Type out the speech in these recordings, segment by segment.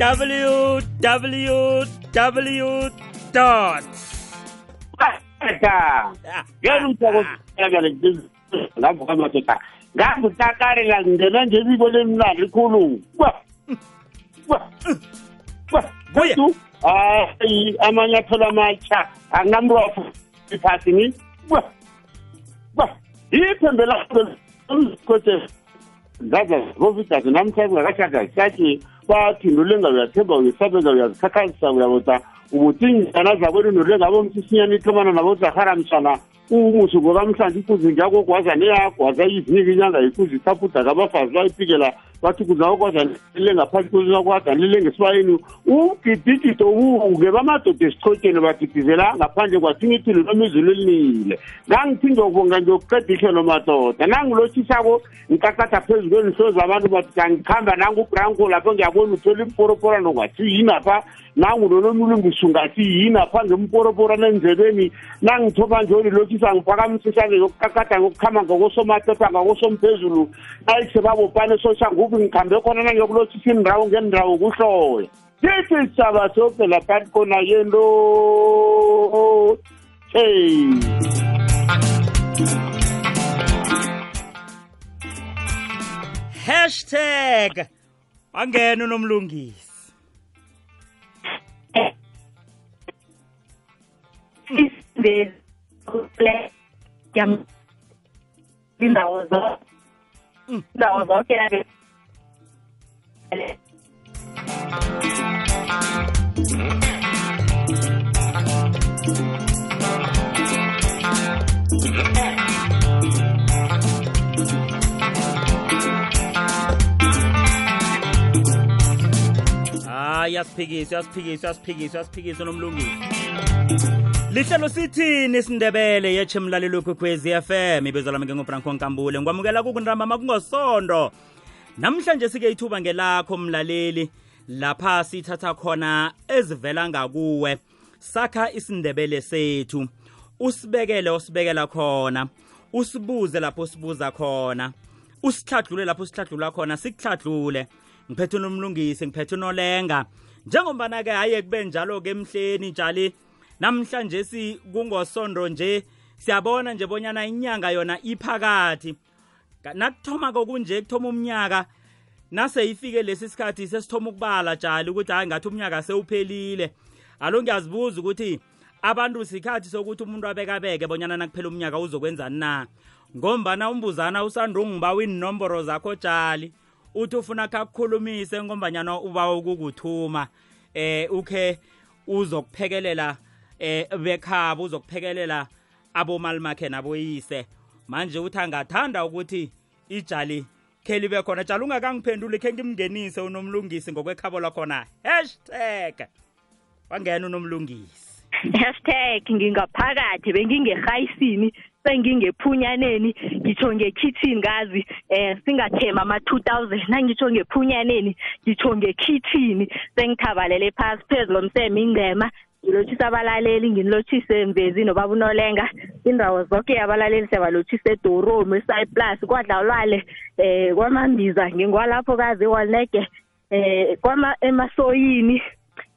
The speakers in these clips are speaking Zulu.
www dot ngavuka madoda ngazitakarela ngingena nje ebibone mnandi khulu kuyetu hayi amanyathelo amatsha angamrwaphasini yiphembe lakho zaza vovitas namhlanje ngakashada sathi sathindurile ngauyathemba uyesabenza uyazikhakhazisa uyaboza ukuthi ingana zabo lindurile ngabo msisinyana nabo zahara ukuthi ngoba mhlawumbe ikuzi ngiyakogwaza neyagwaza iviki inyanga yikuzi isaphuda kabafazi bayiphikela bathi kuzawukwaza nile ngaphansi kuzakwada nile ngesibayeni. Ugidigide ubuke bamadoda esichotsheni bagidizela ngaphandle kwathinga ithuli noma izulu elinile. Ngangithi ngiyokubonga ngiyokuqeda ihlelo madoda. Nangilotshisako ngikakatha phezu kwenihlo zabantu madoda ngikuhamba nangubranko lapho ngiyabona uthole imporoporano ngathi yini apha? Nangunonomlungisu ngathi yini apha ngemporoporano endlebeni nangithoba njoni lokhu ngiphakamisa ngiphakamisa ngiyokukakada ngokukhama ngokosomatoda ngakosomphezulu ayithe babopane soshangubi ngikhambe khona nangiyokulothisa indawo ngendawo kuhloya sithi sisaba sofela phakathi khona yento. Hey. Hashtag angena unomlungisi. Isindezi 원래 양 나와서 응. 나와서 계약을 Ah, ja, Piggy, ja, Piggy, ja, Piggy, ja, Piggy, so einem Lungi. Lihlelo sithini isindebele yetshe mlaleli wekwekhwezi fm ibizo lami ngengobranko nkambule ngikwamukela kukunrambama kungosondo. Namhlanje sike ithuba ngelakho mlaleli. Lapha sithatha khona ezivela ngakuwe. Sakha isindebele sethu. Usibekele osibekela khona. Usibuze lapho sibuza khona. Usihladlule lapho sihladlula khona sikuhladlule ngiphethe nomlungisi ngiphethe unolenga njengombana-ke haye kube njalo-ke emhleni njali namhlanje si kungosondo nje siyabona nje bonyana inyanga yona iphakathi. Nakuthoma kokunje kuthoma umnyaka nase ifike lesi sikhathi sesithoma ukubala jali ukuthi hayi ngathi umnyaka sewuphelile. Alo ngiyazibuza ukuthi abantu sikhathi sokuthi umuntu abekabeke bonyana nakuphela umnyaka uzokwenzani na? Ngombana umbuzana usandungibawa inomboro zakho jali uthi ufuna kakukhulumise ngombanyana uba ukukuthuma eh ukhe uzokuphekelela eh bekhabo uzokuphekelela abomalimakhe naboyise. Manje uthi angathanda ukuthi ijali khe libe khona. Jali ungakangiphenduli khe ngimngenise unomlungisi ngokwekhabo lakhona. Hashtag. Wangena unomlungisi. Hashtag ngingaphakathi bengingerhayisini sengingephunyaneni. Ngitsho ngekhithini kazi eh singathema ama-two thousand. Nangitsho ngephunyaneni ngitsho ngekhithini sengithabalele phasi phezu lomseme ingcema. Ngilotshisa abalaleli nginilotshise mvezi nobaba unolenga indawo zonke abalaleli siyabalotshisa edoromu esayiplus kwadlalwale eh kwamambiza ngingwalapho kazi ewalnege eh kwama emasoyini.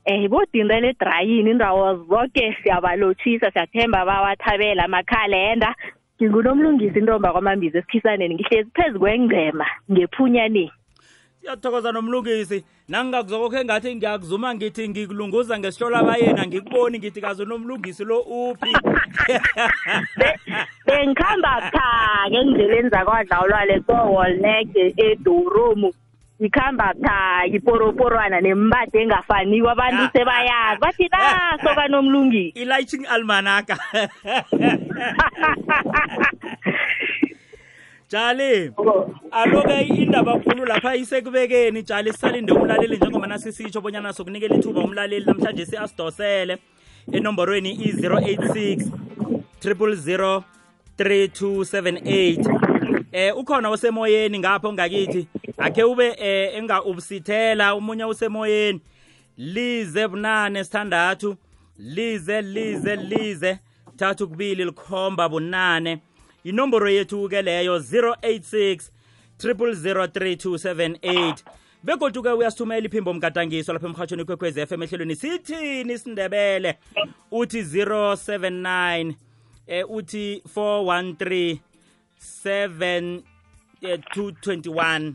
Eh bodindele edrayini indawo zonke siyabalotshisa siyathemba bawathabela amakhalenda. Ngingunomlungisi intomba kwamambiza esikhisaneni ngihlezi phezu kwengcema ngephunyaneni siyathokoza nomlungisi. Nangingakuzokokhe ngathi ngiyakuzuma ngithi ngikulunguza ngesihlola abayena ngikuboni ngithi kazi unomlungisi lo uphi. Bengikhamba phake endleleni zakwadlawulwale kowolnek edoromu ngikhamba phake iporoporwana nembade engafaniwo abantu sebayazi. Bathi naso kanomlungisi i-lighting almanaka. Jale aloke indaba khulu lapha isekubekeni. Jale sisalinde umlaleli njengoba nasisitsho bonyana sokunikela ithuba umlaleli namhlanje siyasidosele enomborweni i-086 000 3278 eh ukhona osemoyeni ngapho ngakithi. Akhe ube eh enga ubusithela umunye usemoyeni lize bunane sithandathu. Lize lize lize. Thathu kubili likhomba bunane. 086 yinomboro yethu-ke leyo 086 003 begoduke uyasithumela iphimbo mgadangiso lapha emhatshweni kwekhwez f emehlelweni sithini isindebele uthi 079 eh, uthi 413 7 eh, 221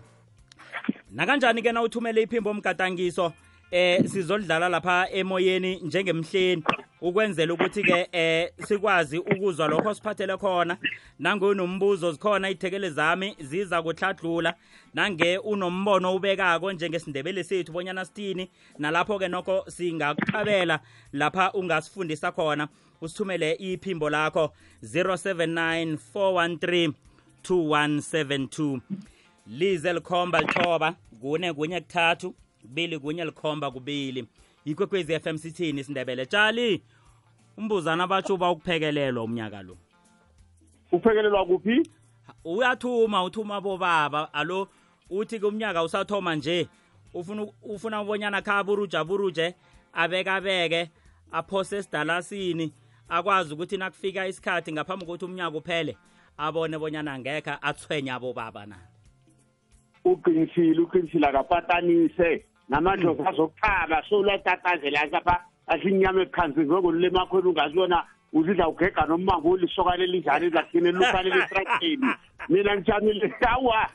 nakanjani ke na uthumele iphimbo mgadangiso eh sizolidlala lapha emoyeni njengemhleni? Ukwenzela ukuthi ke eh sikwazi ukuzwa lokho siphathele khona. Nange unombuzo zikhona ithekele zami ziza kuhladlula nange unombono ubekako njengesindebele sethu bonyana sithini nalapho ke nokho singaqhabela lapha ungasifundisa khona. Usithumele iphimbo lakho 079 413 2172 lize likhomba lithoba kune kunye kuthathu kubili kunye likhomba kubili. Yikwekwezi FM sithini isindebele tshali umbuzana batsho uba ukuphekelelwa umnyaka lo. Uphekelelwa kuphi? Uyathuma uthuma bobaba. Alo uthi ke umnyaka usathoma nje ufuna ufuna ubonyana khaburuja buruje abekabeke aphose esidalasini akwazi ukuthi nakufika isikhathi ngaphambi kokuthi umnyaka uphele abone bonyana ngekho athwenya abobaba na. Uqinisile uqinisile akapatanise. Namadlozi azokuthaba solatatazela lapha asinyama ekhanzi ngokulule emakhweni ungazibona uzidla ugega nommango ulisokane linjani ezagcine lufanele esitrakeni mina ngijamile awa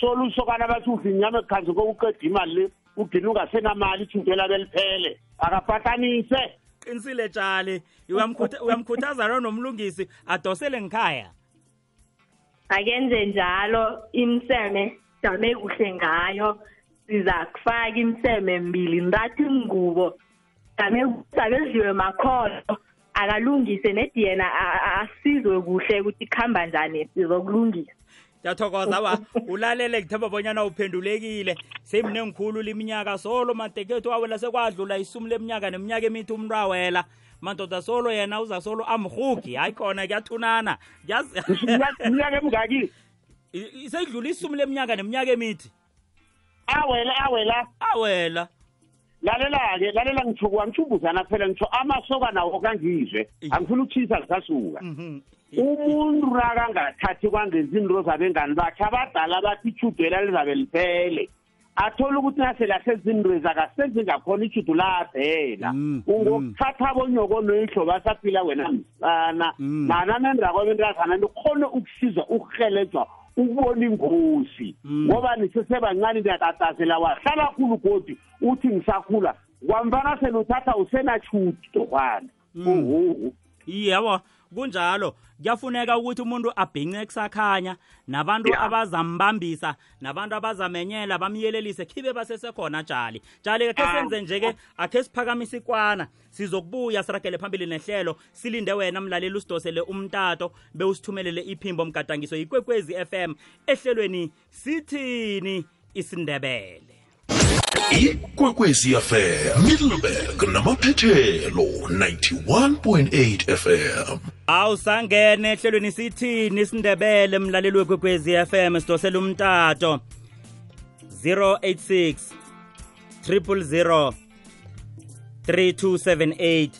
sola usokana bathi udla inyama ekhanzi kokuqeda imali le ugcine ungasenamali ithintela beliphele. Akapatanise qinisile tshali. Uyamkhutha- uyamkhuthaza lo nomlungisi adosele ngikhaya akenze njalo imseme jame kuhle ngayo. Siza kufaka imseme mbili ntathu ingubo. Jame sabedliwe makholo akalungise nediyena asizwe kuhle ukuthi kuhamba njani sizokulungisa. Ngiyathokoza ba ulalele ngithemba bonyana uphendulekile. Semnengikhulu liminyaka solo madekethu awela sekwadlula isumu leminyaka neminyaka emithi umntu awela madoda solo yena uza solo amhugi hayi khona kuyathunana. Minyaka emngaki seyidlula isumu leminyaka neminyaka emithi awela awela. Awela. Lalela-ke lalela ngitho wangithumbuzana kuphela. Ngitho amasoka nawo kangizwe. Eh. angifuna ukuthisa ngisasuka Mhm. umuntu nakangathathi kwangenza into zabengani bakhe abadala bathi ichudela lizabe liphele. Athola ukuthi nasele asenza into zakasenzi ngakhona ichudu laphela Mm, ungokuthatha abonyoko noyihlo basaphila wena msana. Mm. nanamendako bentazana nikhone ukusiza ukuhelejwa ukubona ingozi. Mm. ngoba nisesebancane niyatatazela wahlala khulu godi uthi ngisakhula. Kwamfana seluthatha usenachudu dokwana uhuhu iye yabo. Kunjalo kuyafuneka ukuthi umuntu abhince kusakhanya nabantu Ya. abazambambisa nabantu abazamenyela bamyelelise khibe basesekhona jali jali khe Ah. senze nje-ke akhe siphakamise ikwana sizokubuya siragele phambili nehlelo silinde wena mlaleli usidosele umtato bewusithumelele iphimbo mgadangiso yikwekwezi FM ehlelweni sithini isindebele ikwekwezi fm middleburg namaphethelo 91.8 fm awusangene ehlelweni sithini isindebele mlaleli wekwekwezi FM sidosela umtato. 086 000 3278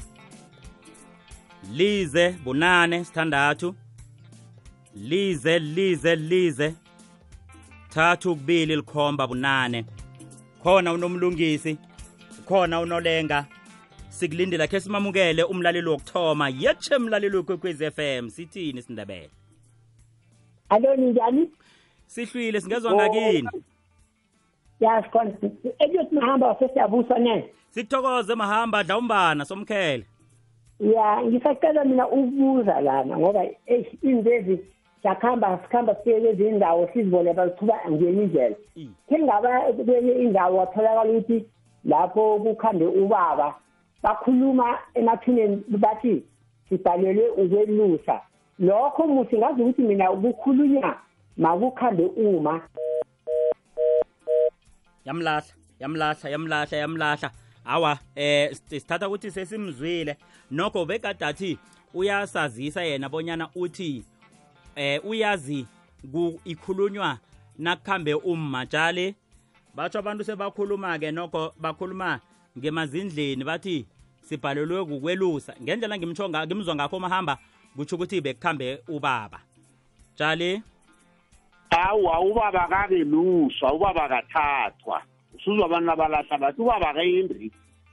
lize bunane sithandathu. Lize lize lize. Thathu kubili likhomba bunane. Khona unomlungisi khona unolenga. Sikulindela khe simamukele umlaleli wokuthoma. Yetshe mlaleli wekwekwezi FM sithini isindebele? Alo ninjani? Sihlwile singezwa ngakini? Ya sikhona. Eliyothi mahamba wasesiyabuswa ne? Sikuthokoze mahamba dlawumbana somkhele. Ya ngisacela mina ukubuza lana ngoba eish indezi siyakuhamba sikhamba siye kwezinye indawo sizibone bazithuba ngenye indlela. Mm. khe ngaba kwenye indawo watholakala ukuthi lapho kukhambe ubaba bakhuluma emathuneni bathi sibhalelwe ukwelusa. Lokho muthi ngazi ukuthi mina kukhulunywa makukhambe uma. Yamlahla yamlahla yamlahla yamlahla. Awa eh st- sithatha ukuthi sesimzwile. Nokho bekadathi uyasazisa yena bonyana uthi eh uyazi ikhulunywa nakukhambe umma tjale. Batsho abantu sebakhuluma ke nokho bakhuluma ngemazindleni bathi sibhalelwe kukwelusa. Ngendlela ngimzwa ngakho mahamba kutsho ukuthi bekukhambe ubaba. Tjale? Awa ubaba kakeluswa ubaba kathathwa suzwa abantu abalahla bathi ubaba kayindri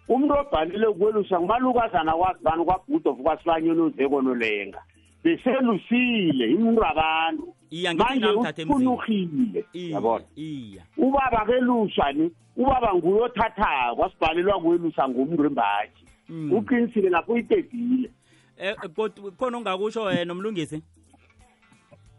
umuntu obhalile ukwelusa ngumalukazana kwazibani kwabhudof kwasibanyoni uzeko nolenga beselusile imuntu abantu. Iya ngithi manje iya yabona? iya. Ubaba kelusha ni ubaba nguye othathako wasibhalelwa kwelusa ngumntu wembaji Mm. uqinisile lapho uyitedile Eh, kodwa khona ongakusho wena nomlungisi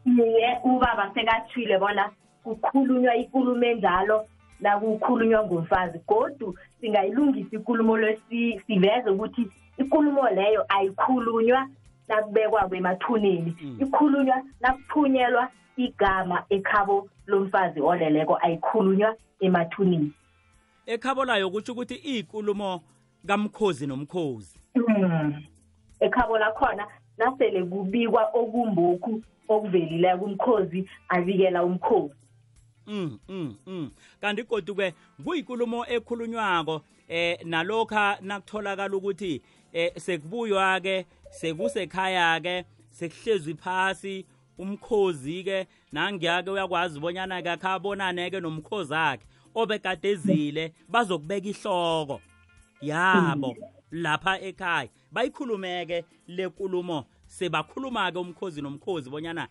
iye ubaba sekathile bona kukhulunywa ikulumo enjalo la kukhulunywa ngomfazi. Godu singayilungisa ikulumo si- siveze ukuthi ikulumo leyo ayikhulunywa. Nakubekwa kwemathuneni ikhulunywa nakuphunyelwa igama ekhabo lomfazi oleleko ayikhulunywa emathuneni ekhabo layo kutsho ukuthi iy'nkulumo kamkhozi nomkhozi. Mm. ekhabo lakhona nasele kubikwa okumbokhu okuvelileko umkhozi abikela umkhozi. Mm mm mm. Kanti kodwa-ke kuyinkulumo ekhulunywako eh nalokha nakutholakala ukuthi eh sekubuywa-ke sekusekhaya-ke sekuhlezwi phasi umkhozi-ke nangiya-ke uyakwazi bonyana-ke akhabonane-ke nomkhozi akhe obekade ezile bazokubeka ihloko. Yabo lapha ekhaya. Bayikhulumeke le nkulumo sebakhuluma-ke umkhozi nomkhozi bonyana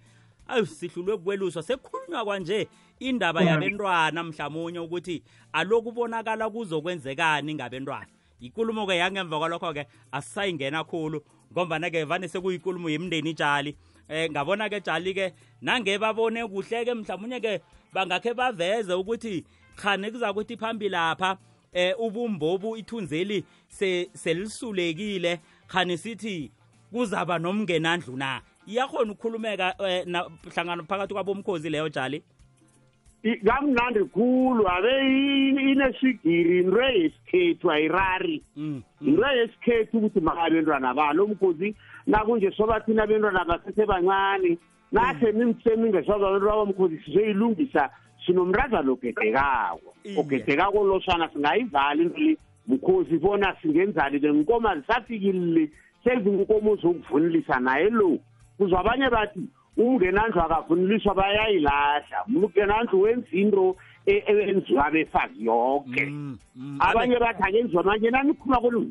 ayu sihlulwe kweluswa sekukhulunywa kwanje indaba yabentwana mhlawumunye ukuthi aloku ubonakala kuzokwenzekani ngabentwana. Ikulumo-ke yangemva kwalokho-ke asisayingena khulu ngombana-ke vane sekuyikulumo yemndeni tshali eh ngabona-ke tshali-ke nange babone kuhle-ke mhlawumunye-ke bangakhe baveze ukuthi khane kuza kuthi phambili lapha eh ubumbobu ithunzeli se selisulekile khani sithi kuzaba nomngenandlu na. Iyakhona ukukhulumeka eh, na- hlangana phakathi kwabomkhozi leyo jali kamnandi khulu abe inesigiri into yesikhethu ayirari. Mm. mm. into yesikhethu ukuthi makabentwana balo mkhozi nakunje soba thina abentwana basesebancane nahle nimsemingesoba abentwana bomkhozi sizoyilungisa sinomrazana ogedekako. Ogedekako losana singayivala into le mkhozi bona singenzani? Le nkoma zisafikile sezinkomo zokuvunulisa naye lo. Kuzwa abanye bathi umngenandlu akavunuliswa bayayilahla. Umngenandlu wenza into e- eyenziwa befazi yonke. Mm, mm. abanye bathi akenziwa manje nanikhuluma kolu?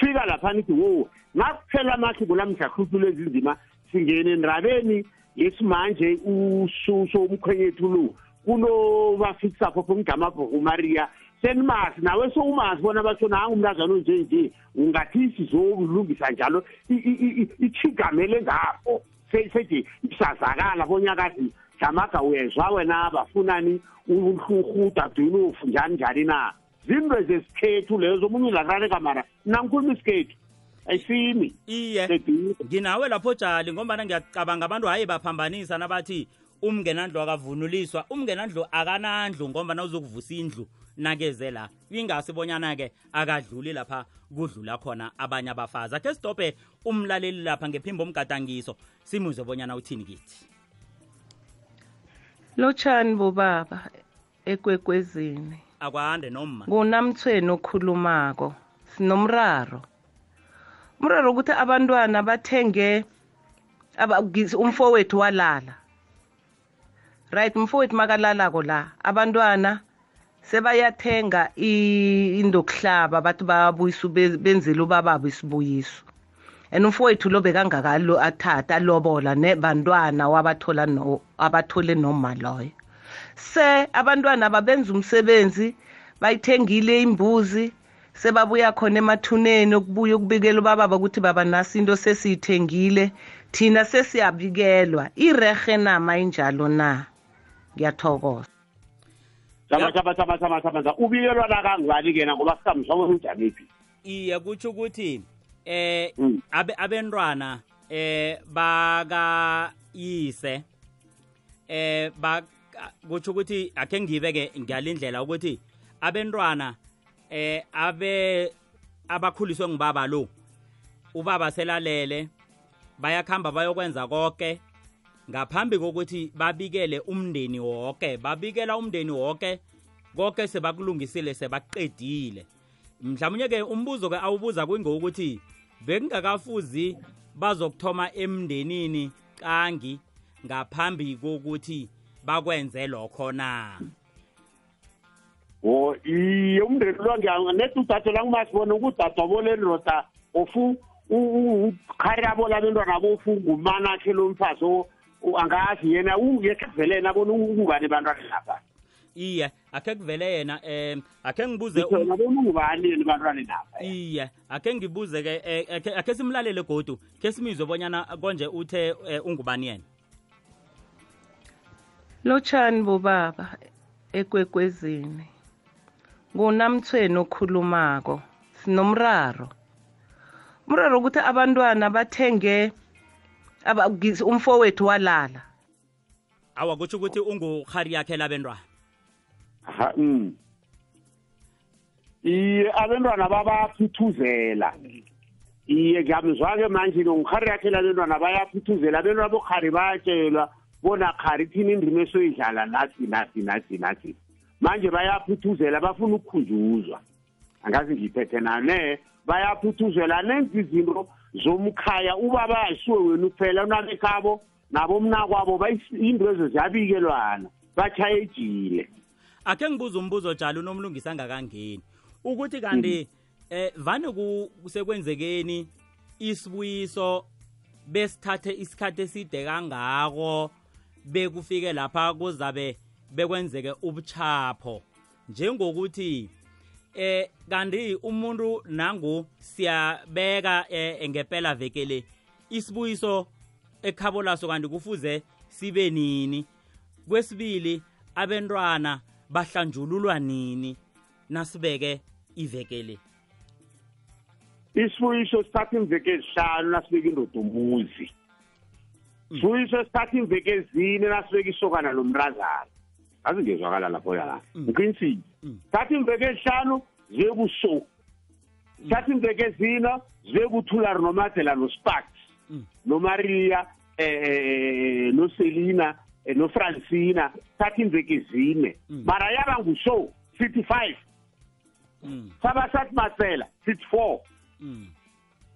Fika lapha nithi wo nakuphela amahli kulamhla hluthule ezinzima singene endabeni yesimanje ususo umkhwenyethu lo kunobafikisapho pomgamabhuku maria senimazi nawe sowumazi bona batsho nangu umntazana onje nje ungathi sizolungisa njalo i- i- i- ichigamele ngapho Se- seje isazakala bonyakazi jamaga uyezwa wena bafunani uhlurhuda dunofu njani njani na? Zinto zesikhethu lezo omunye uzarareka mara nangikhuluma isikhethu ayisimi iye nginawe lapho jali ngombana ngiyacabanga abantu hayi baphambanisa nabathi umngenandlu akavunuliswa umngenandlu akanandlu ngombana uzokuvusa indlu nakeze la. Ingasi bonyana-ke akadluli lapha kudlula khona abanye abafazi. Akhe sidobhe umlaleli lapha ngephimbo omgadangiso. Simuze bonyana uthini kithi. Lotshani bobaba ekwekwezini. Akwande noma ngunamthweni okhulumako sinomraro. Umraro ukuthi abantwana bathenge umfowethu walala. Right umfowethu makalalako la abantwana sebayathenga indokuhlaba bathi babuyisa benzele ubababo isibuyiso. And umfowethu lo bekangakalo athatha alobola nebantwana wabathola abathole noma loyo. Se abantwana babenza umsebenzi bayithengile imbuzi sebabuya khona emathuneni okubuya ukubikela ubababa ukuthi baba nasi into sesiyithengile thina sesiyabikelwa. Irehe nama injalo na? Ngiyathokoza. Jama jama jama jama jama jama ubikelwa nakangubani kena ngoba sikamzwa unjaniphi iye kutsho ukuthi eh Mm. abe abentwana eh bakayise eh ba kutsho ukuthi akhe ngibeke ngalindlela ukuthi abentwana eh abe abakhuliswe ngubaba lo. Ubaba selalele bayakhamba bayokwenza konke ngaphambi kokuthi babikele umndeni wonke babikela umndeni wonke konke sebakulungisile sebaqedile mhlawumnye ke umbuzo ke awubuza kwingokuthi bekungakafuzi bazokuthoma emndenini qangi ngaphambi kokuthi bakwenze lokho na iye umndeni lo nedi udade langumasibona ukudade bole ndoda ofu ukhayabo labentwana bofu ngumana akhe lo mfazi o- o- angazi yena ungekevelena bona ungubani bantwana lapha iye akhe kuvele yena um akhe ngibuze ngitho yena bona ungubani yena bantwana lapha iye akhe ngibuze ke eh, akhe- simlalele godu khe simizwe bonyana konje uthe eh, ungubani yena? Lotshani bobaba ekwekwezini ngunamthweni okhulumako sinomraro. Umraro ukuthi abantwana bathenge umfowethu walala. Awa kutsho ukuthi unguhari yakhe labentwana. Ha, mm. iye abantwana babaphuthuzela iye ngiyamzwa-ke manje nongikhari yakhe labentwana bayaphuthuzela abentwana bokhari bayatshelwa. Bona khari thina indima esoyidlala nathi nathi nathi nathi. Manje bayaphuthuzela bafuna ukukhunjuzwa. Angazi ngiyiphethe nane bayaphuthuzela nenza izinto zomkhaya ubaba ayisuwe wena kuphela unabekhabo nabo mnakwabo into ezo ziyabikelwana batshaye ejile akhe ngibuza umbuzo njalo unomlungisa angakangeni ukuthi kanti eh vane ku- kusekwenzekeni isibuyiso besithathe isikhathi eside kangako bekufike lapha kuzabe bekwenzeke ubuchapho njengokuthi eh kanti umuntu nangu siyabeka eh, ngempela vekele isibuyiso ekhabo laso kanti kufuze sibe nini? Kwesibili abentwana bahlanjululwa nini nasibeke ivekele isibuyiso sithatha imveke ezihlanu nasibeka indoda umuzi isibuyiso sithatha imveke ezine nasibeka isokana lomrazana azi ngezwakala lapho ya ngiqinisile. Sithatha imveke ezihlanu ziye kuso sithatha imveke ezine ziye kuthulari nomadela nosparks nomaria eh noselina eh, nofrancina thatha imveke ezine mara yaba nguso sithi five mm, sabasathi masela sithi four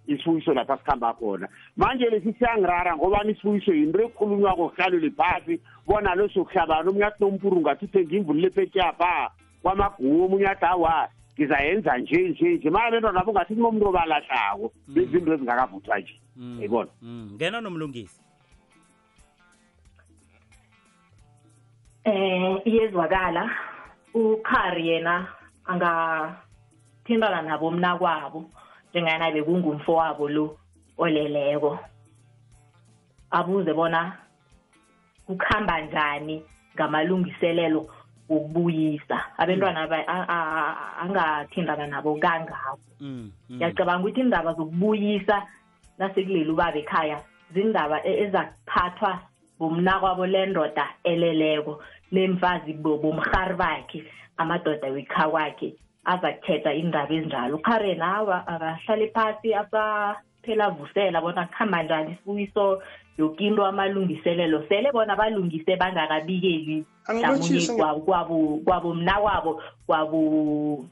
isibuyiso lapha sikhamba khona. Manje lesi siyangirara ngoba isibuyiso yinto ekhulunywako kuhlalele phasi bona lo sokuhlabana omunye athi nompuru ngathi uthenge imvulile petshapha kwamagumu omunye athi awa ngizayenza nje nje nje. Mara bentwana nabo ngathi kunomuntu obalahlako bezinto ezingakavuthwa nje. Mm. yayibona Mm. ngena nomlungisi. Eh iyezwakala. Ukhari yena angathintana nabo mna kwabo njengana bekungumfo wabo lo oleleko. Abuze bona kukhamba njani ngamalungiselelo wokubuyisa abantwana ba- a- a- a- angathintana nabo kangako. Mm, mm. ngiyacabanga ukuthi indaba zokubuyisa nasekuleli ubaba ekhaya zindaba e- ezakuphathwa bomnakwabo lendoda eleleko lemfazi bo- bomrhari bakhe amadoda wekhawakhe azakuthetha indaba ezinjalo. Ukharena awa akahlale phasi asaphela avusela bona kuhamba njani? Isibuyiso yoke into amalungiselelo sele bona balungise bangakabikeli nge- kwabo kwabo kwabo kwabo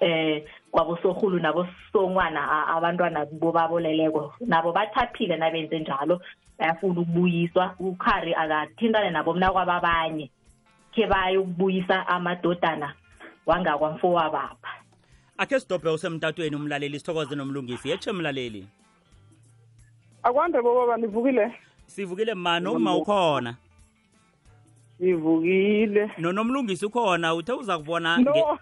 eh kwabo sorhulu nabo songwana a- abantwana bobaboleleko. Nabo bathaphile nabenze njalo bayafuna ukubuyiswa. Ukhari akathintane nabo mna kwababanye khe baye ukubuyisa amadodana wangakwamfowabapha akhe sidobhe usemtatweni umlaleli sithokoze nomlungisi. Yetshe mlaleli. Akwande bobaba nivukile sivukile mani uma ukhona? Nivukile nonomlungisi ukhona uthe uza kubona no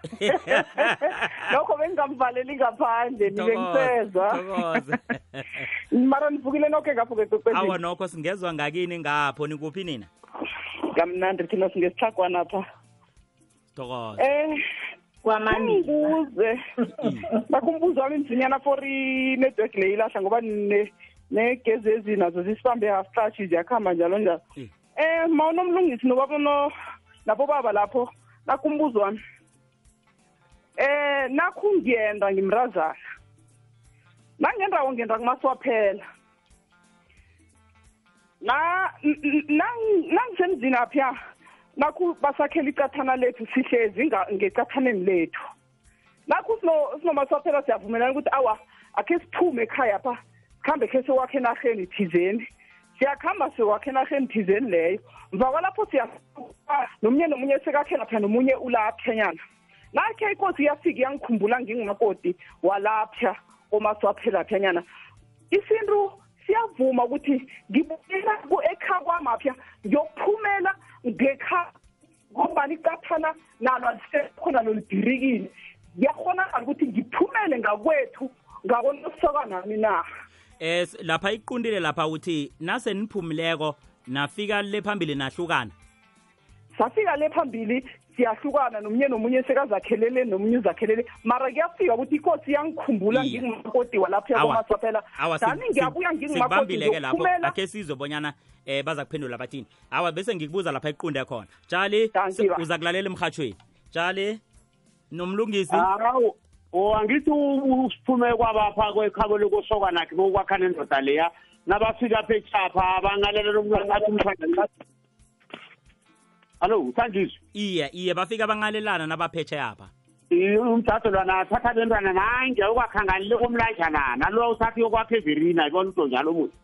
lokho bengingamvaleli ngaphandle nibe ngisezwa. Thokoze. mara nivukile nokhe ngapho awa nokho singezwa ngakini ngapho nikuphi nina? Kamnandi thina singesihlagwana pha. Sithokoze eh nakho umbuzo wami mzinyana for inetwork le ilahla ngoba negezi ezi nazo zisibambe half touch ziyakuhamba njalo njalo. Eh. eh ma unomlungisi nobaba no nabo baba lapho nakho umbuzo wami. Eh nakho ngiyenda ngimrazana. Nangendawo ngenda kumaswaphela. Na n- n- nang- nangisemzini apha nakho basakhela icathana lethu sihlezi nga- ngecathaneni lethu. Nakho sino- sinomaswaphela siyavumelana ukuthi awa akhe siphume ekhaya pha. Sikhambe khe sewakhe enarheni thizeni. Siyakuhamba siwakhe enarheni thizeni leyo. Mva kwalapho siya nomunye nomunye sekakhela pha nomunye ulaphenyana nakhe ikosi iyafika iyangikhumbula ngingumakoti walapha omaswaphelapha nyana isintu siyavuma ukuthi ngibuyela ekha kwamapha ngiyokuphumela ngekha ngombani icathana nalo alisekhona lolibhirikile ngiyakhonakala ukuthi ngiphumele ngakwethu ngakonosoka nami na? Eh lapha iqundile lapha uthi nase niphumileko nafika le phambili nahlukana. Safika le phambili siyahlukana nomunye nomunye sekazakhelele nomunye uzakhelele. Mara kuyafika ukuthi inkosi iyangikhumbula Iye. ngingumakoti walapha Awa. yakomaswaphela awa dani ngiyabuya ngingumakoti ngingibambile-ke lapho. ngiyokuphumela akhe sizwe bonyana eh baza kuphendula bathini. Awa bese ngikubuza lapha iqunde khona. Tshali Danki se- ba. uza kulalela emhathweni tshali nomlungisi. Hawu. O angithi usiphume kwabapha kwekhabo lokusoka nakhe bokwakha nendoda leya nabafika apha echapha bangalelela umntwana athi umthanda hallo uthandiswa iye iye bafika bangalelana nabaphetshe apha. Umdado lwana athatha bentwana nange ukwakhangani le komlanjana nalo uthatha yokwakha everina ibona into njalo muthi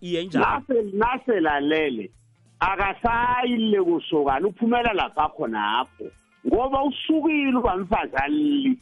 iye injalo. Nase- naselalele akasayile kusokana uphumela lapha khonapho ngoba usukile ubamfazi alili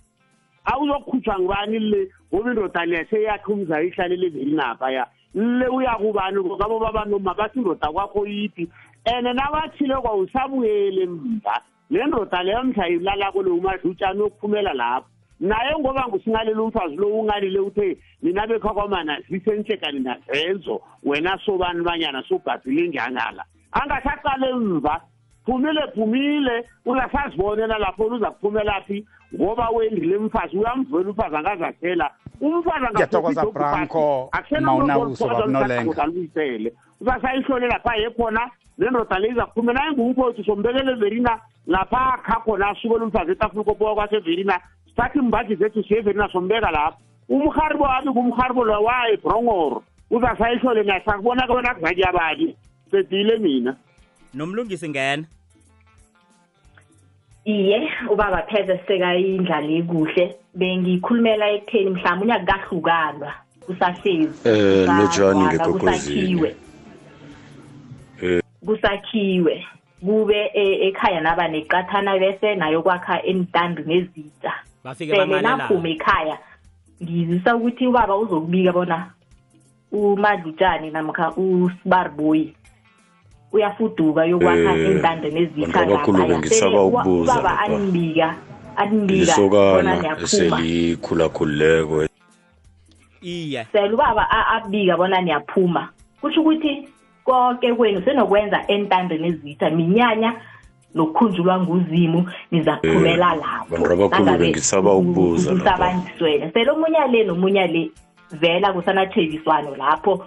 awuzokhutshwa ngubani le? Ngoba indoda leya seyakhe umza ihlalele evelinapha ya? Le uyakubani ngabo babanoma bathi indoda kwakho yiphi and nabathile kwawusabuyele mva. Le ndoda leyo mhla ilalako lo umadlutshani yokuphumela lapho. Naye ngoba ngusingalela umfazi lo ungalile uthe mina bekha kwamana zisenhlekani nazenzo wena sobani banyana sobhabhile njangala? Angasaqale emva. Phumile phumile. Uzasazibonela lapho uza kuphumela phi ngoba wendile mfazi uyamvela umfazi angazathela umfazi Ngiyathokoza, Branko, Mauna-Uso, Babunolenga. aluyisele uzasayihlolela lapha yekhona nendoda le iza kuphumela ayingumfowethu sombekele everina lapha akha khona asukela umfazi etafula kopowa kwaseverina sithatha imbhaji zethu siye everina sombeka lapha. Umharibo wami kumharibo lo wayebrongoro uzasayihlole naye sakubona kona kuzanyabani sedile mina. Nomlungisi ngena. Iye ubaba pheze sekayindlala kuhle. Bengikhulumela ekutheni mhlawumbe unyakukahlukanwa kusahlezi Eh, Kusagwana, lotshani ngekwekwezini. kusakhiwe. Kusakhiwe. Kube e- ekhaya naba neqathana bese nayo kwakha entandi nezitsha bafike sele naphuma ekhaya ngizisa ukuthi ubaba uzokubika bona umadlutshani namkha usibariboyi uyafuduka yokwakha Eh, entandeni laphaya. bengisaba Sele uba- ukubuza lapha. anibika anibika bona niyaphuma. eselikhulakhulileko. Iye sele ubaba a- abika bona niyaphuma. Kusho ukuthi konke kwenu senokwenza entandeni ezitsha minyanya nokukhunjulwa nguzimu niza kuphumela lapho. Nangabe bengisaba ukubuza lapha. kusabandiswene sele omunye le nomunye le vela kusanatheviswano lapho.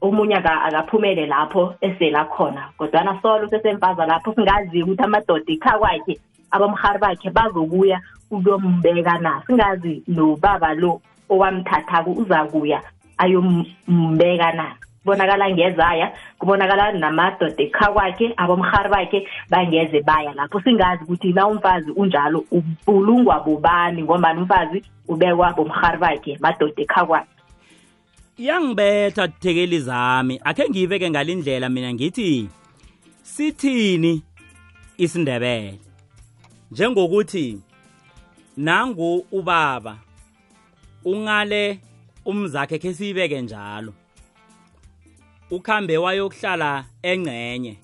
Omunye aka- akaphumele lapho esela khona kodwana solo sesemfaza lapho singazi ukuthi amadoda ikha kwakhe abamhari bakhe bazokuya ukuyombeka na? Singazi nobaba lo owamthathako uzakuya ayombeka na? Kubonakala ngezaya kubonakala namadoda ekha kwakhe abomhari bakhe bangeze baya lapho. Singazi ukuthi na umfazi unjalo ubulungwa bobani ngombani umfazi ubekwa bomhari bakhe madoda ekha kwakhe. Iyangibetha thekeli zami akhe ngiyibeke ngalindlela mina ngithi sithini isindebele? Njengokuthi nangu ubaba ungale umzakhe khe siyibeke njalo. Ukhambe wayokuhlala engcenye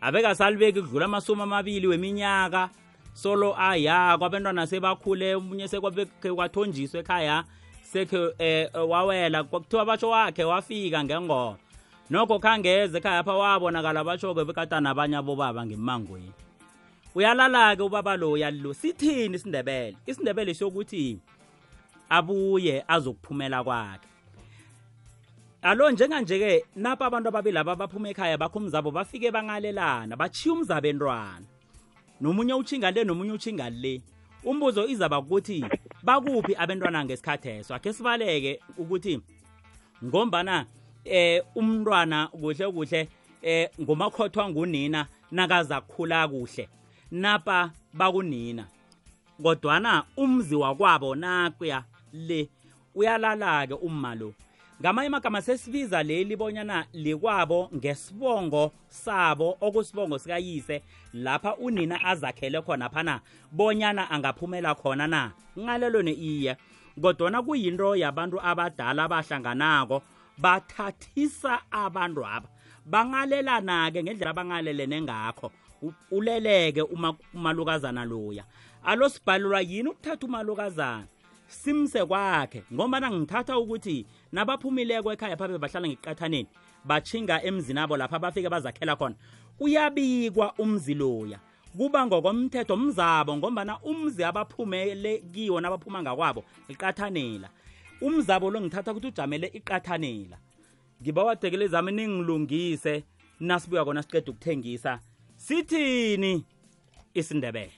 abekasalibeki kudlula amasumi amabili weminyaka. Solo aya kwabantwana sebakhule omunye sekwabekhe kwathonjiswa ekhaya. Sekhe eh, wawela. Kwakuthiwa batsho wakhe wafika ngengoma nokho khangeze ekhaya pha wabonakala batsho-ke bekatana abanye abobaba ngemangweni uyalala-ke ubaba lo uyalilo sithini isindebele? Isindebele sokuthi abuye azokuphumela kwakhe. Alo njenganje-ke napa abantu ababili laba baphuma ekhaya bakho umzabo bafike bangalelana bachiya umzabentwana. Nomunye utshinga le nomunye utshinga le. Umbuzo izaba ukuthi bakuphi abentwana ngesikhatheso akhe sibaleke ukuthi ngombana eh umntwana kuhle kuhle eh ngomakhothwa ngunina nakaza kukhula kuhle napa bakunina. Kodwana umzi wakwabo nakuya le uyalala-ke umma lo. Ngamanye amagama sesibiza leli bonyana likwabo ngesibongo sabo okusibongo sikayise lapha unina azakhele khona phana bonyana angaphumela khona na? Ngalelo ne-iye kodwana kuyinto yabantu abadala abahlanganako bathathisa abantu aba. Bangalelana-ke ngendlela abangalelene ngakho. Uleleke uma umalukazana loya. Alo sibhalelwa yini ukuthatha umalukazana simse kwakhe ngombana ngithatha ukuthi nabaphumileko ekhaya phabe bahlala ngeqathaneni bachinga emzini abo lapha bafike bazakhela khona. Uyabikwa umzi loya kuba ngokomthetho mzabo ngombana umzi abaphumele kiwo nabaphuma ngakwabo iqathanela umzabo lo ngithatha ukuthi ujamele iqathanela ngibawadekele zami ningilungise nasibuya kona siqeda ukuthengisa. Sithini isindebele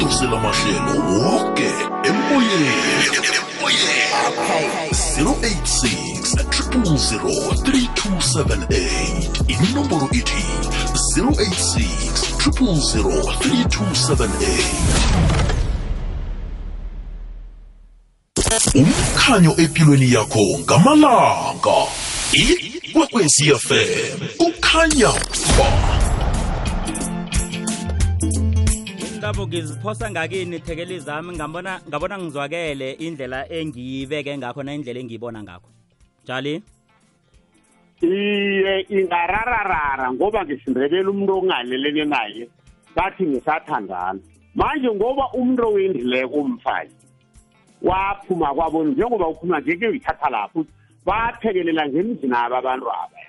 dosela mahlelo woke emoyeni 086 3278 inomboro ithi 086 3278 umkhanyo empilweni yakho ngamalanga. Ikwekwecfm kukhanya ba indabo ngiziphosa ngakini thekeli zami ngabona ngabona ngizwakele indlela engiyibeke ngakho na indlela engiyibona ngakho. Njali? Iye ingarararara ngoba ngisindebela umuntu ongalelene naye bathi ngisathandana. Manje ngoba umuntu owendileko umfazi waphuma kwabo njengoba uphuma nje ke uyithatha lapho baphekelela ngemzini aba abantu aba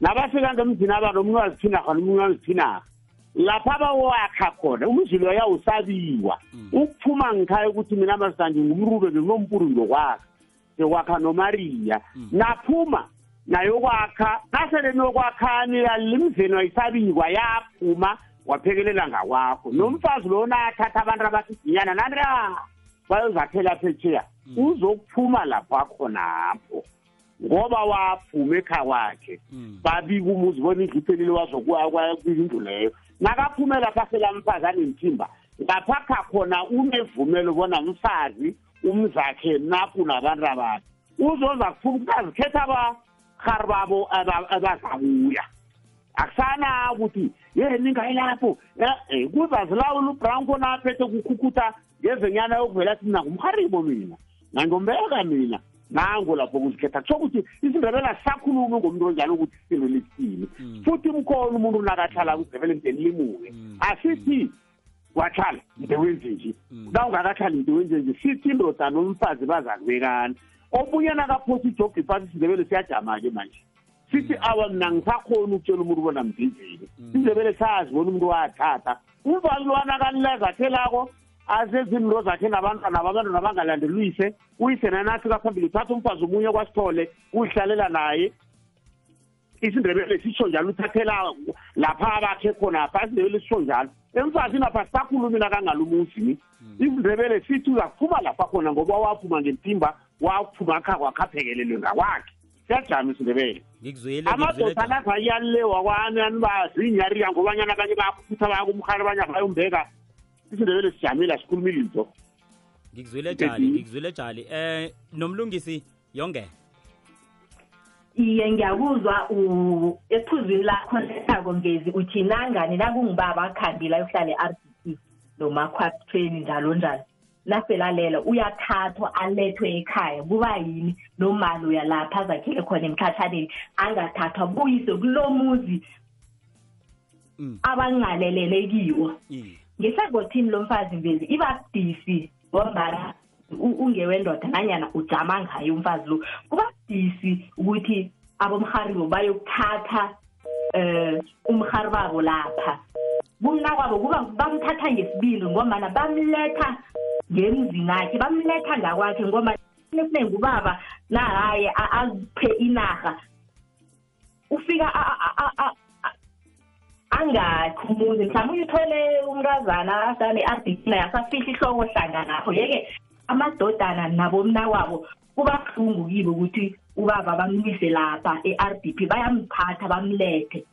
nabafika ngemzini aba nomunye waziphinarha nomunye waziphinarha lapha abawakha khona umzi loya usabiwa ukuphuma ngikhaya ukuthi mina masanje ngumrube nginompuru ngiyokwakha ngiyokwakha nomariya. Naphuma nayokwakha nasele niyokwakhani limzeni wayisabikwa yaphuma waphekelela ngakwakho. Nomfazi lona athatha abantu abasidinyana nani bayozakhela phetsheya uzokuphuma lapho akhonapho ngoba waphuma ekhaya kwakhe. Babika umuzi bona indlu iphelile wazokwindlu leyo. Nakaphumela lapha selamfazi anemthimba lapha kha khona unevumelo bona mfazi umzakhe naku nabantu abakhe uzoza kuphuma ukazikhetha abahari babo abazabuya akusana ukuthi ye ningayi lapho. Um kuzazilawula ubranko naphethe kukhukutha ngezenyana yokuvela athi mina ngumharibo mina. Nangombeka mina. Nango lapho kuzikhetha. Kusho ukuthi isindebele asisakhulumi ngomuntu onjalo ukuthi isindebele sithini futhi mkhona umuntu nakahlala kwisindebele mdeni limuke. Asithi wahlala into wenze nje. Na ungakahlali into wenze nje. Sithi indoda nomfazi baza kubekana omunye nakaphosa ijogi phasi isindebele siyajama-ke manje. Sithi awa mina ngisakhona ukutshela umuntu bona mdinzeni isindebele sazi bona umuntu wathatha umfazi lwana kanilazakhelako azezinto zakhe nabantwana babantwana bangalandeluyise uyise nanafika phambili uthatha umfazi omunye kwasithole uyihlalela naye. Isindebele sitsho njalo uthathela lapha abakhe khonapha isindebele sitsho njalo. Emfazini apha sisakhulumi nakangalumuzi isindebele sithi uzakuphuma lapha khona ngoba waphuma ngentimba waphuma kha kwakhaphekelelwe ngakwakhe. Siyajama isindebele. Ngikuzwile amadoda nakayalilewa kwani? Anibazinyariya ngobanyana abanye bayakhuputha bayakumhari abanye bayombeka isindebele sijamile asikhulumi litho ngikuzwile jali ngikuzwile jali. Eh nomlungisi yonge iye ngiyakuzwa u- ephuzwini lakho lesako ngezi uthi nangani nakungibaba akhambile ayohlala e-r d p nomakhwathweni njalo njalo. Naselalela uyathathwa alethwe ekhaya kuba yini? Nomali uyalapha azakhele khona emkhathaneni angathathwa buyise kulo muzi abangalelele kiwo. Ngesahlangothini lomfazi mvezi iba budisi ngombana ungewendoda nanyana ujama ngaye umfazi lo. Kuba budisi ukuthi abomharibo bayokuthatha um umhari babo lapha. Kumna kwabo kuba bamthatha ngesibili ngombana bamletha ngemzini akhe bamletha ngakwakhe ngoba esinengi ubaba nahaye aziphe inarha. Ufika angakhi umuzi mhlawumbe uthole umntazana asane ardc naye asafihla ihloko hlanganapho yeke amadodana nabomna wabo kuba buhlungu kibo ukuthi ubaba bamlise lapha e-r d p bayamthatha bamlethe.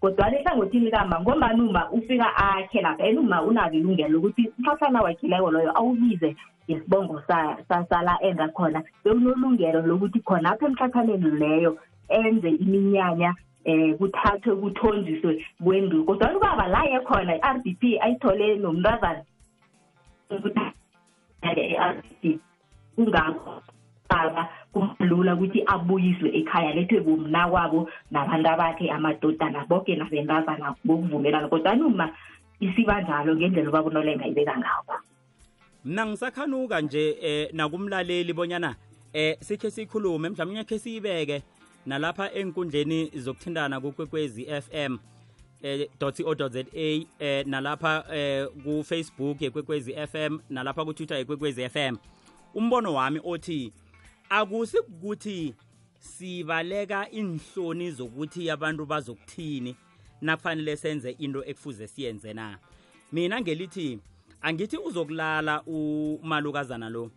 Kodwana ehlangothini likama ngombani uma ufika akhe lapha and uma unalo ilungelo lokuthi umkhahlana wakhileko loyo awubize ngesibongo sala enza khona bewunolungelo lokuthi khonapho emhlakhaneni leyo enze iminyanya eh kuthathwe kuthonjiswe kwendlu kodwa ubaba la yekhona i-r d p ayithole nomntazana. I-r d p kungakho baba kumlula ukuthi abuyiswe ekhaya lethwe bomna kwabo nabantu abakhe amadodana bonke nabentazana bokuvumelana. Kodwa noma isiba njalo ngendlela ubabunolenga ibeka ngakho. Mna ngisakhanuka nje eh nakumlaleli bonyana eh sikhe sikhulume mhlawumbe khe siyibeke. Nalapha enkundleni zokuthindana kukwekwezi FM eh .co.za eh nalapha eh ku Facebook ekwekwezi FM nalapha ku Twitter ekwekwezi FM umbono wami othi akusi ukuthi sibaleka inhloni zokuthi abantu bazokuthini nakufanele senze into ekufuze siyenze na? Mina ngelithi angithi uzokulala umalukazana lo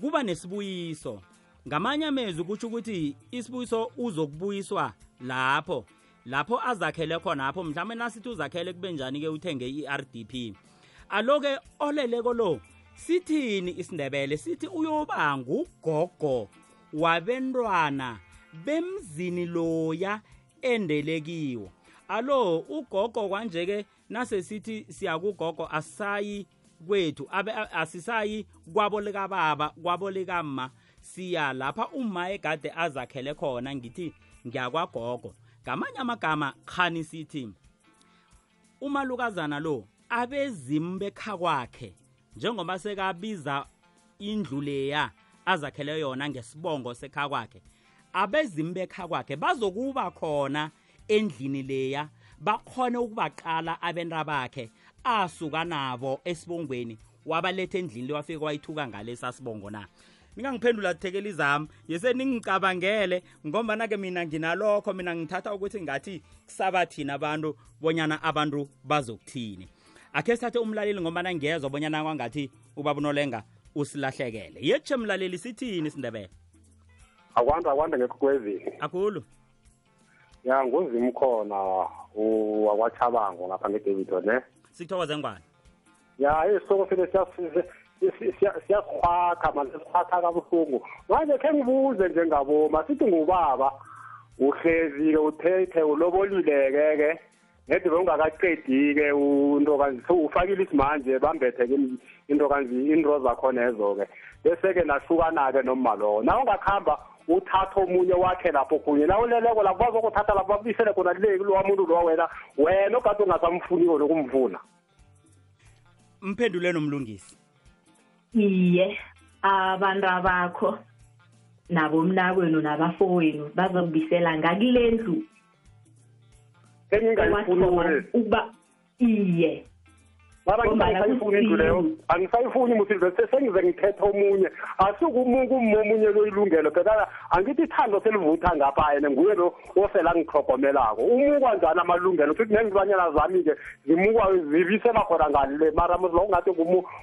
kuba nesibuyiso. Ngamanye amezwi kutsho ukuthi isibuyiso uzokubuyiswa lapho lapho azakhele khona apho. Mhlawumbe nasithi uzakhele kube njani-ke uthenge i-rdp. Aloke oleleko lo sithini isindebele? Sithi uyoba ngugogo wabentwana bemzini loya endelekiwo alo ugogo kwanje-ke nasesithi siyakugogo asisayi kwethu abe asisayi kwabo likababa kwabo likamma siya lapha uma egade azakhele khona ngithi ngiyakwagogo. Ngamanye amagama khani sithi umalukazana lo abezimu bekha kwakhe njengoba sekabiza indlu leya azakhele yona ngesibongo sekha kwakhe abezimu bekha kwakhe bazokuba khona endlini leya bakhone ukubaqala abenta bakhe asuka nabo esibongweni wabaletha endlini le wafike wayithuka ngalesa sibongo na? Ningangiphendula thekeli zami. Yese ningicabangele ngombana-ke mina nginalokho. Mina ngithatha ukuthi ngathi kusaba thina abantu bonyana abantu bazokuthini. Akhe sithathe umlaleli ngombana ngiyezwa bonyana kwangathi ubaba unolenga usilahlekele. Yetshe mlaleli sithini isindebele akwanda akwanda ngekwekwezini akhulu ya nguzimu khona wakwachabango ngapha ngedavidon ne? Sikuthokoze ngwane ya isoko sele siyasikhwakha manje sikhwakha kabuhlungu. Manje khe ngibuze njengaboma sithi ngubaba uhlezi-ke uthethe ulobolile-ke nedi bewungakaqedi-ke intokazi ufakile isimanje bambethe-ke into zakhona ezo-ke bese-ke nahlukana-ke noma lowo na ungakuhamba uthatha omunye wakhe lapho kunye na uleleko lapho bazokuthatha lapho babisele khona leki lowa muntu lowa wena wena ogade ungasamfuniko lokumfuna mphendule nomlungisi. Iye abantu abakho nabomnakwenu nabafowenu bazokubisela ngakule ndlu ukuba iye mara ngisayifuni indlu leyo angisayifuni musilve sengize ngithetha omunye. Asikumunye loyilungelo phela angithi ithando selivutha ngapha yena nguye lo osela ngihlogomelako umukwa njani amalungelo? Futhi nezilwanyana zami-ke zimukwa zibisela khona ngale. Mara lo ngathi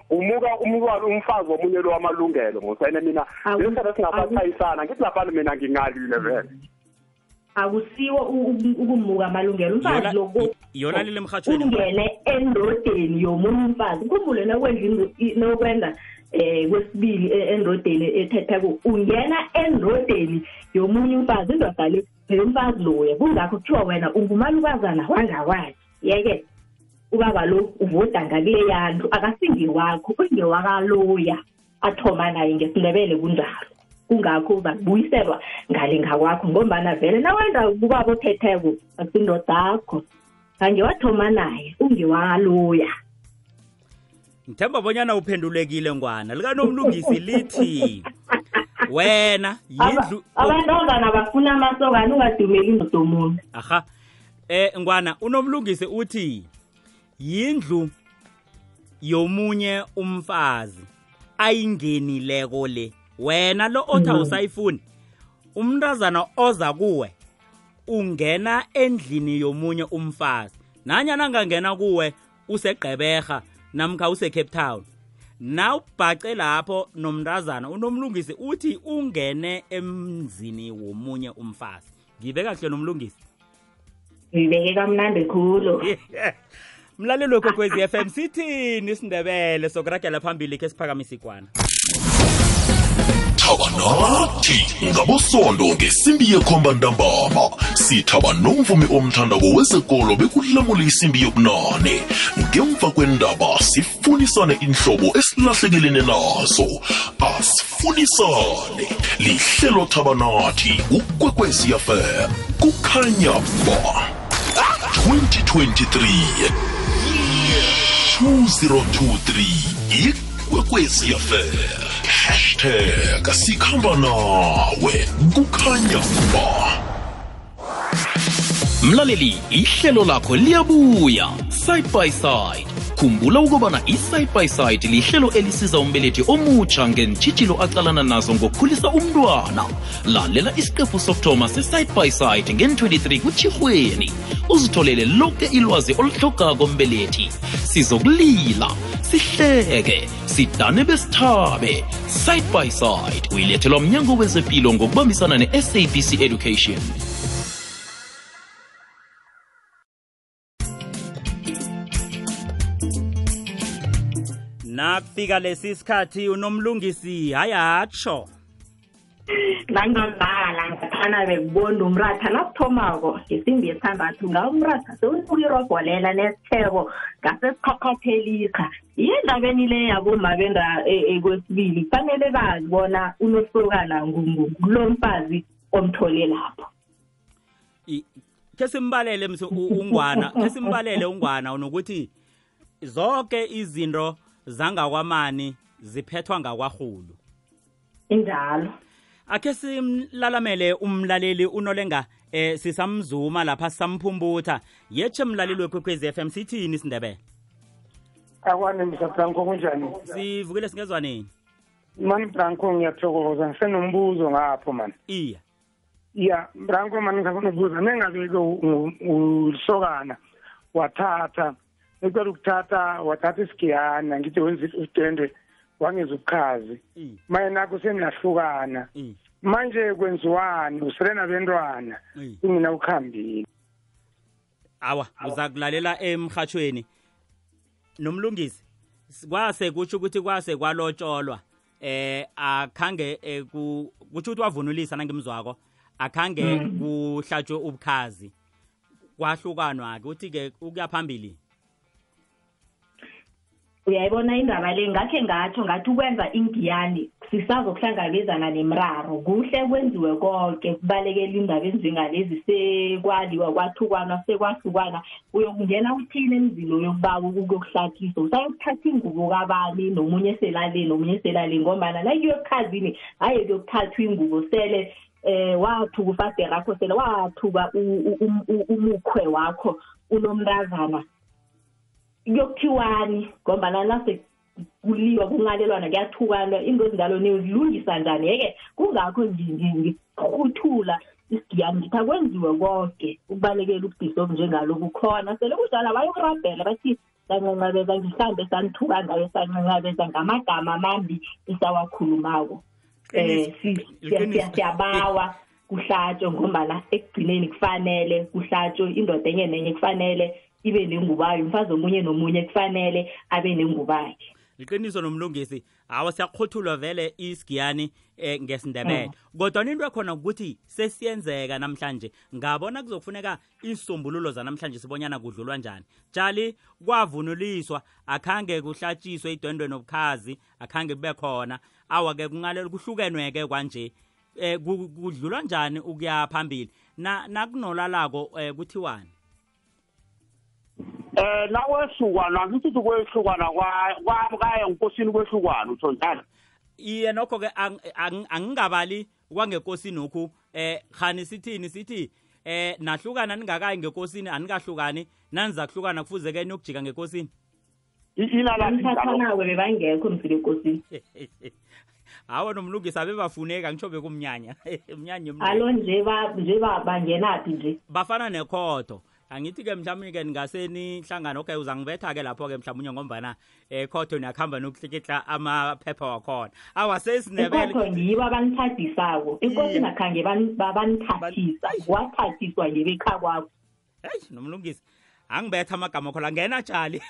umuka umntwana umfazi womunye lo wamalungelo ngosene mina. Lesele singasachayisana ngithi laphana mina ngingalile vele. Akusiwo ukumuka amalungelo. Umfazi loku yona lile emhathweni ungene endodeni yomunye umfazi. Ukhumbule nakwenza nokwenza eh kwesibili endodeni ethetheko. Ungena endodeni yomunye umfazi indoda le umfazi loya. Kungakho kuthiwa wena ungumalukazana wangakwakhe yeke ubaba lo uvoda ngakuleya ndlu akasingiwakho ungewakaloya athoma naye ngesindebele kunjalo. Kungakho uzakubuyiselwa ngale ngakwakho ngombana vele nawenza kubaba othetheko akusindodakho angiwathoma naye ungewaloya. Ngithemba bonyana uphendulekile ngwana. Likanomlungisi lithi wena yindlu abantazana bafuna amasokana ungadumeli indoda omuntu aha. Eh ngwana unomlungisi uthi yindlu yomunye umfazi ayingenileko le. Wena lo othi awusayifuni umntazana oza kuwe ungena endlini yomunye umfazi. Nanyana angangena kuwe usegqeberha namkha usecape town. Nawubhace lapho nomntazana unomlungisi uthi ungene emzini womunye umfazi. Ngibe kahle nomlungisi? Ngibeke kamnandi khulu. Mlaleli wekwekwezi FM sithini isindebele sokuragela phambili khe siphakamisa ikwana thaba nathi ngabosondo ngesimbi yekhomba ntambama. Sithaba nomvumi omthandako wezekolo bekulamule isimbi yobunane. Ngemva kwendaba sifunisane inhlobo esilahlekelene nazo. Asifunisane lihlelo thaba nathi ukwekwezi fm kukhanya ba. 2023 2023 ikwekwezi fm hashtag sikhamba nawe kukhanya ba mlaleli ihlelo lakho liyabuya side by side khumbula ukubana side lihlelo elisiza umbelethi omutsha ngentshitshilo acalana nazo ngokukhulisa umntwana. Lalela isiqephu sokuthoma se-side by side ngen-23 kutshirhweni uzitholele lonke ilwazi oluhlogako mbelethi sizokulila sihleke sidane besithabe. Side by side uyilethelwa mnyango wezempilo ngokubambisana ne-sabc education nakufika lesi sikhathi unomlungisi hayi atsho. Nangambala ngathana bekubonda umratha nakuthomako ngesimbi yesithandathu ngawo umratha sewusukuirobholela nesitheko ngasesikhakhaphelika yendabeni le yaboma benda kwesibili kufanele bazi bona unosokana ngulo mfazi omthole lapho. Ke simbalele mse ungwana ke simbalele ungwana nokuthi zonke izinto zangakwamani ziphethwa ngakwarhulu injalo akhe simlalamele umlaleli unolenga eh sisamzuma lapha sisamphumbutha yetshe mlaleli wekwekwezi FM sithini isindebele akwane msa Branko kunjani sivukile singezwa nini mani Branko ngiyathokoza ngisenombuzo ngapho man iya ya Branko mani ngifuna ukubuza nengabe usokana wathatha ekucela ukuthatha wathatha isigiyana ngithi wenza udende wangeza ubukhazi maye nakho senilahlukana manje kwenziwani? Usele nabentwana. Kungina ukhambile awa uza kulalela emhathweni nomlungisi kwase kutsho ukuthi kwase kwalotsholwa eh akhange eh, kutsho ukuthi wavunulisa nangimzwako. Akhange kuhlatshwe ubukhazi. Kwahlukanwa-ke uthi-ke ukuya phambili. Uyayibona indaba le? Ngakhe ngatsho ngathi ukwenza ingiyani sisazokuhlangabezana nemraro. Kuhle kwenziwe konke kubalekela indaba ezinjengalezi sekwaliwa kwathukwana sekwahlukana. Uyokungena uthini emzini uyokubawa ukuyokuhlathisa usayokuthatha ingubo kabani? Nomunye selaleni nomunye selaleni ngombana nakuyo ebukhazini haye kuyokuthathwa ingubo sele eh wathuka ufade rakho sele wathuka umukhwe wakho unomntazana. Kuyokuthiwani ngombana nase kuliwa kungalelwana kuyathukana into ezinjalo niyozilungisa njani? Yeke kungakho ngikhuthula isigiyani ngithi akwenziwe konke ukubalekela ubudisi obunjengaloku khona sele kunjalo bayokurabhela bathi sancancabeza ngihlambe sanithuka ngayo sancancabeza ngamagama amambi esawakhulumako. Um siyabawa kuhlatshwe ngombana ekugcineni kufanele kuhlatshwe indoda enye nenye kufanele ibe nengubayo umfazi omunye nomunye kufanele abe nengubayhe liqiniso nomlungisi hawa siyakhothulwa vele isigiyani eh, ngesindebele. Kodwa into ekhona ukuthi sesiyenzeka namhlanje. Ngabona kuzofuneka isisombululo zanamhlanje sibonyana kudlulwa njani. Tshali kwavunuliswa akhange kuhlatshiswe idwendwe nobukhazi akhange kube khona. Awa-ke kungalelo kuhlukenwe-ke kwanje. Eh kudlulwa njani ukuya phambili? Na nakunolalako eh kuthiwani? Eh nawehlukana ngithi ukuthi kwehlukana kwamkaya enkosini kwehlukana utsho njalo. Iye nokho-ke angingabali kwangekosini okhu eh khani sithini? Sithi eh nahlukana ningakayi ngekosini anikahlukani. Naniza kuhlukana kufuze-ke niyokujika ngekosini? Inalathanawe bebangekho mfile ekosini. Hawa nomlungisi abe bafuneka ngitsho bekumnyanya. Mnyanya alo nje nje bangenaphi nje? Bafana nekhodo angithi-ke mhlawumbe-ke ningase nihlangane okay uzangibetha-ke lapho-ke mhlawumbe ngombana um khotho niyakuhamba nokuhlikihla amaphepha wakhona. Awa sesinebele ikhotho ngibo abanithadisako inkosi nakhange banithathisa wathathiswa ngebekha kwakho heyi nomlungisi. Angibetha amagama kho la ngena tshali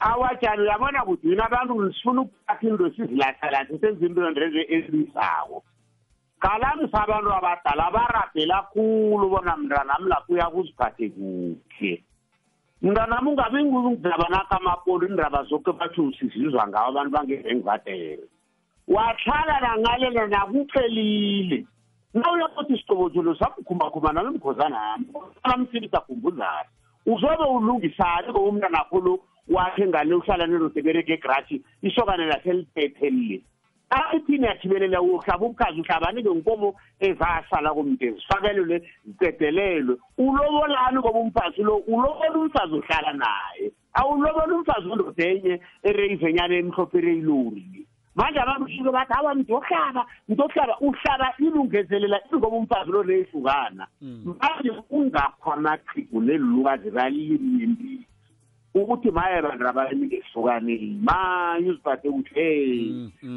awatshani uyabona kuthi yina abantu sifuna ukuphatha into sizilahla-lahla senza into ndeze ezisako qalamisa abantu abadala barabhela khulu bona mntanami lapho uyakuziphathe kuhle. Mntanami ungabi ngizaba naka amapolo indaba zoke bathi usizizwa ngawo abantu bangezengivadele wahlala nangalela nakuphelile. Na uyakuthi isiqobotsholo samkhumbakhumba nami mkhozanami namsilisa khumbuzana uzobe ulungisani ngoba umntanakho lo wakhe ngale uhlala nerosebereke egrashi isokane laseliphethelile aithini yathibelela uhlaba ubukhazi uhlabanike nkomo ezasala komntu zifakelelwe zicedelelwe ulobolani ngoba umfazi lo ulobola umfazi ohlala naye. Awulobola umfazi ondoda enye ereyivenyana emhlophe ereyilori manje abantu shike bathi awa mntohlaba mntohlaba uhlaba ilungezelela ingoba umfazi lo neyihlukana manje kungakho amaqhigu nelilukazi balimyembili ukuthi maye bantu abami ngehlukaneni manje uziphathe ukuthi hey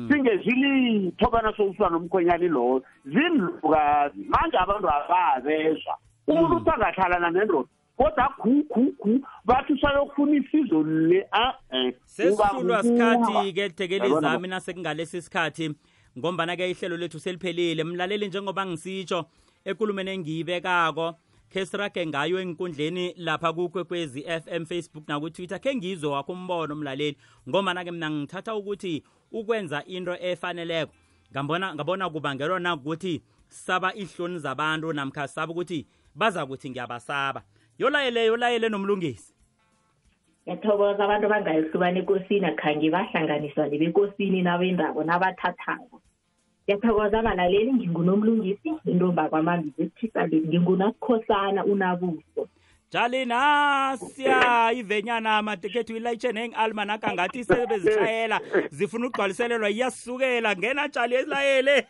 singezilitho bana sokuswa nomkhwenyana loyo zinlukazi manje abantu abazezwa umuntu uthi angahlalana nendoda kodwa khu khu khu bathi usayofuna isizo le a-e sesihlulwa sikhathi-ke tekeli zami nasekungalesi sikhathi ngombana-ke ihlelo lethu seliphelile. Mlaleli njengoba ngisitsho ekulumeni engiyibekako khe sirage ngayo enkundleni lapha kukwekwezi FM Facebook nakutwitter khe ngizwe wakho umbono umlaleli ngomana-ke mina ngithatha ukuthi ukwenza into efaneleko. Ngabona ngabona kubangelwa nakukuthi saba ihloni zabantu namkha saba ukuthi baza kuthi ngiyabasaba. Yolayele yolayele nomlungisi. Ngiyathokoza abantu bangayihlukani ekosini. Akhange bahlanganiswa nebekosini nabendabo nabathathako ngiyathokoza abalaleli ngingunomlungisi intomba kwamambizi esithisaleni ngingunakukhosana unabuso. Jali nasiya ivenyana madekethu ilayitshe neng-almanaka ngathi sebezishayela zifuna ukugcwaliselelwa iyasukela. Ngena jali elayele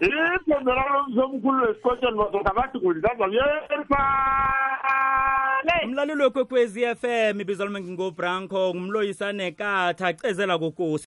iphembelalomzomkhulu wesikotsheni madoda bathi kulidazayerifale umlaleli wekwekwezi FM ibizwa lami ngingobranco ngumloyisa nekatha cezela kokosi.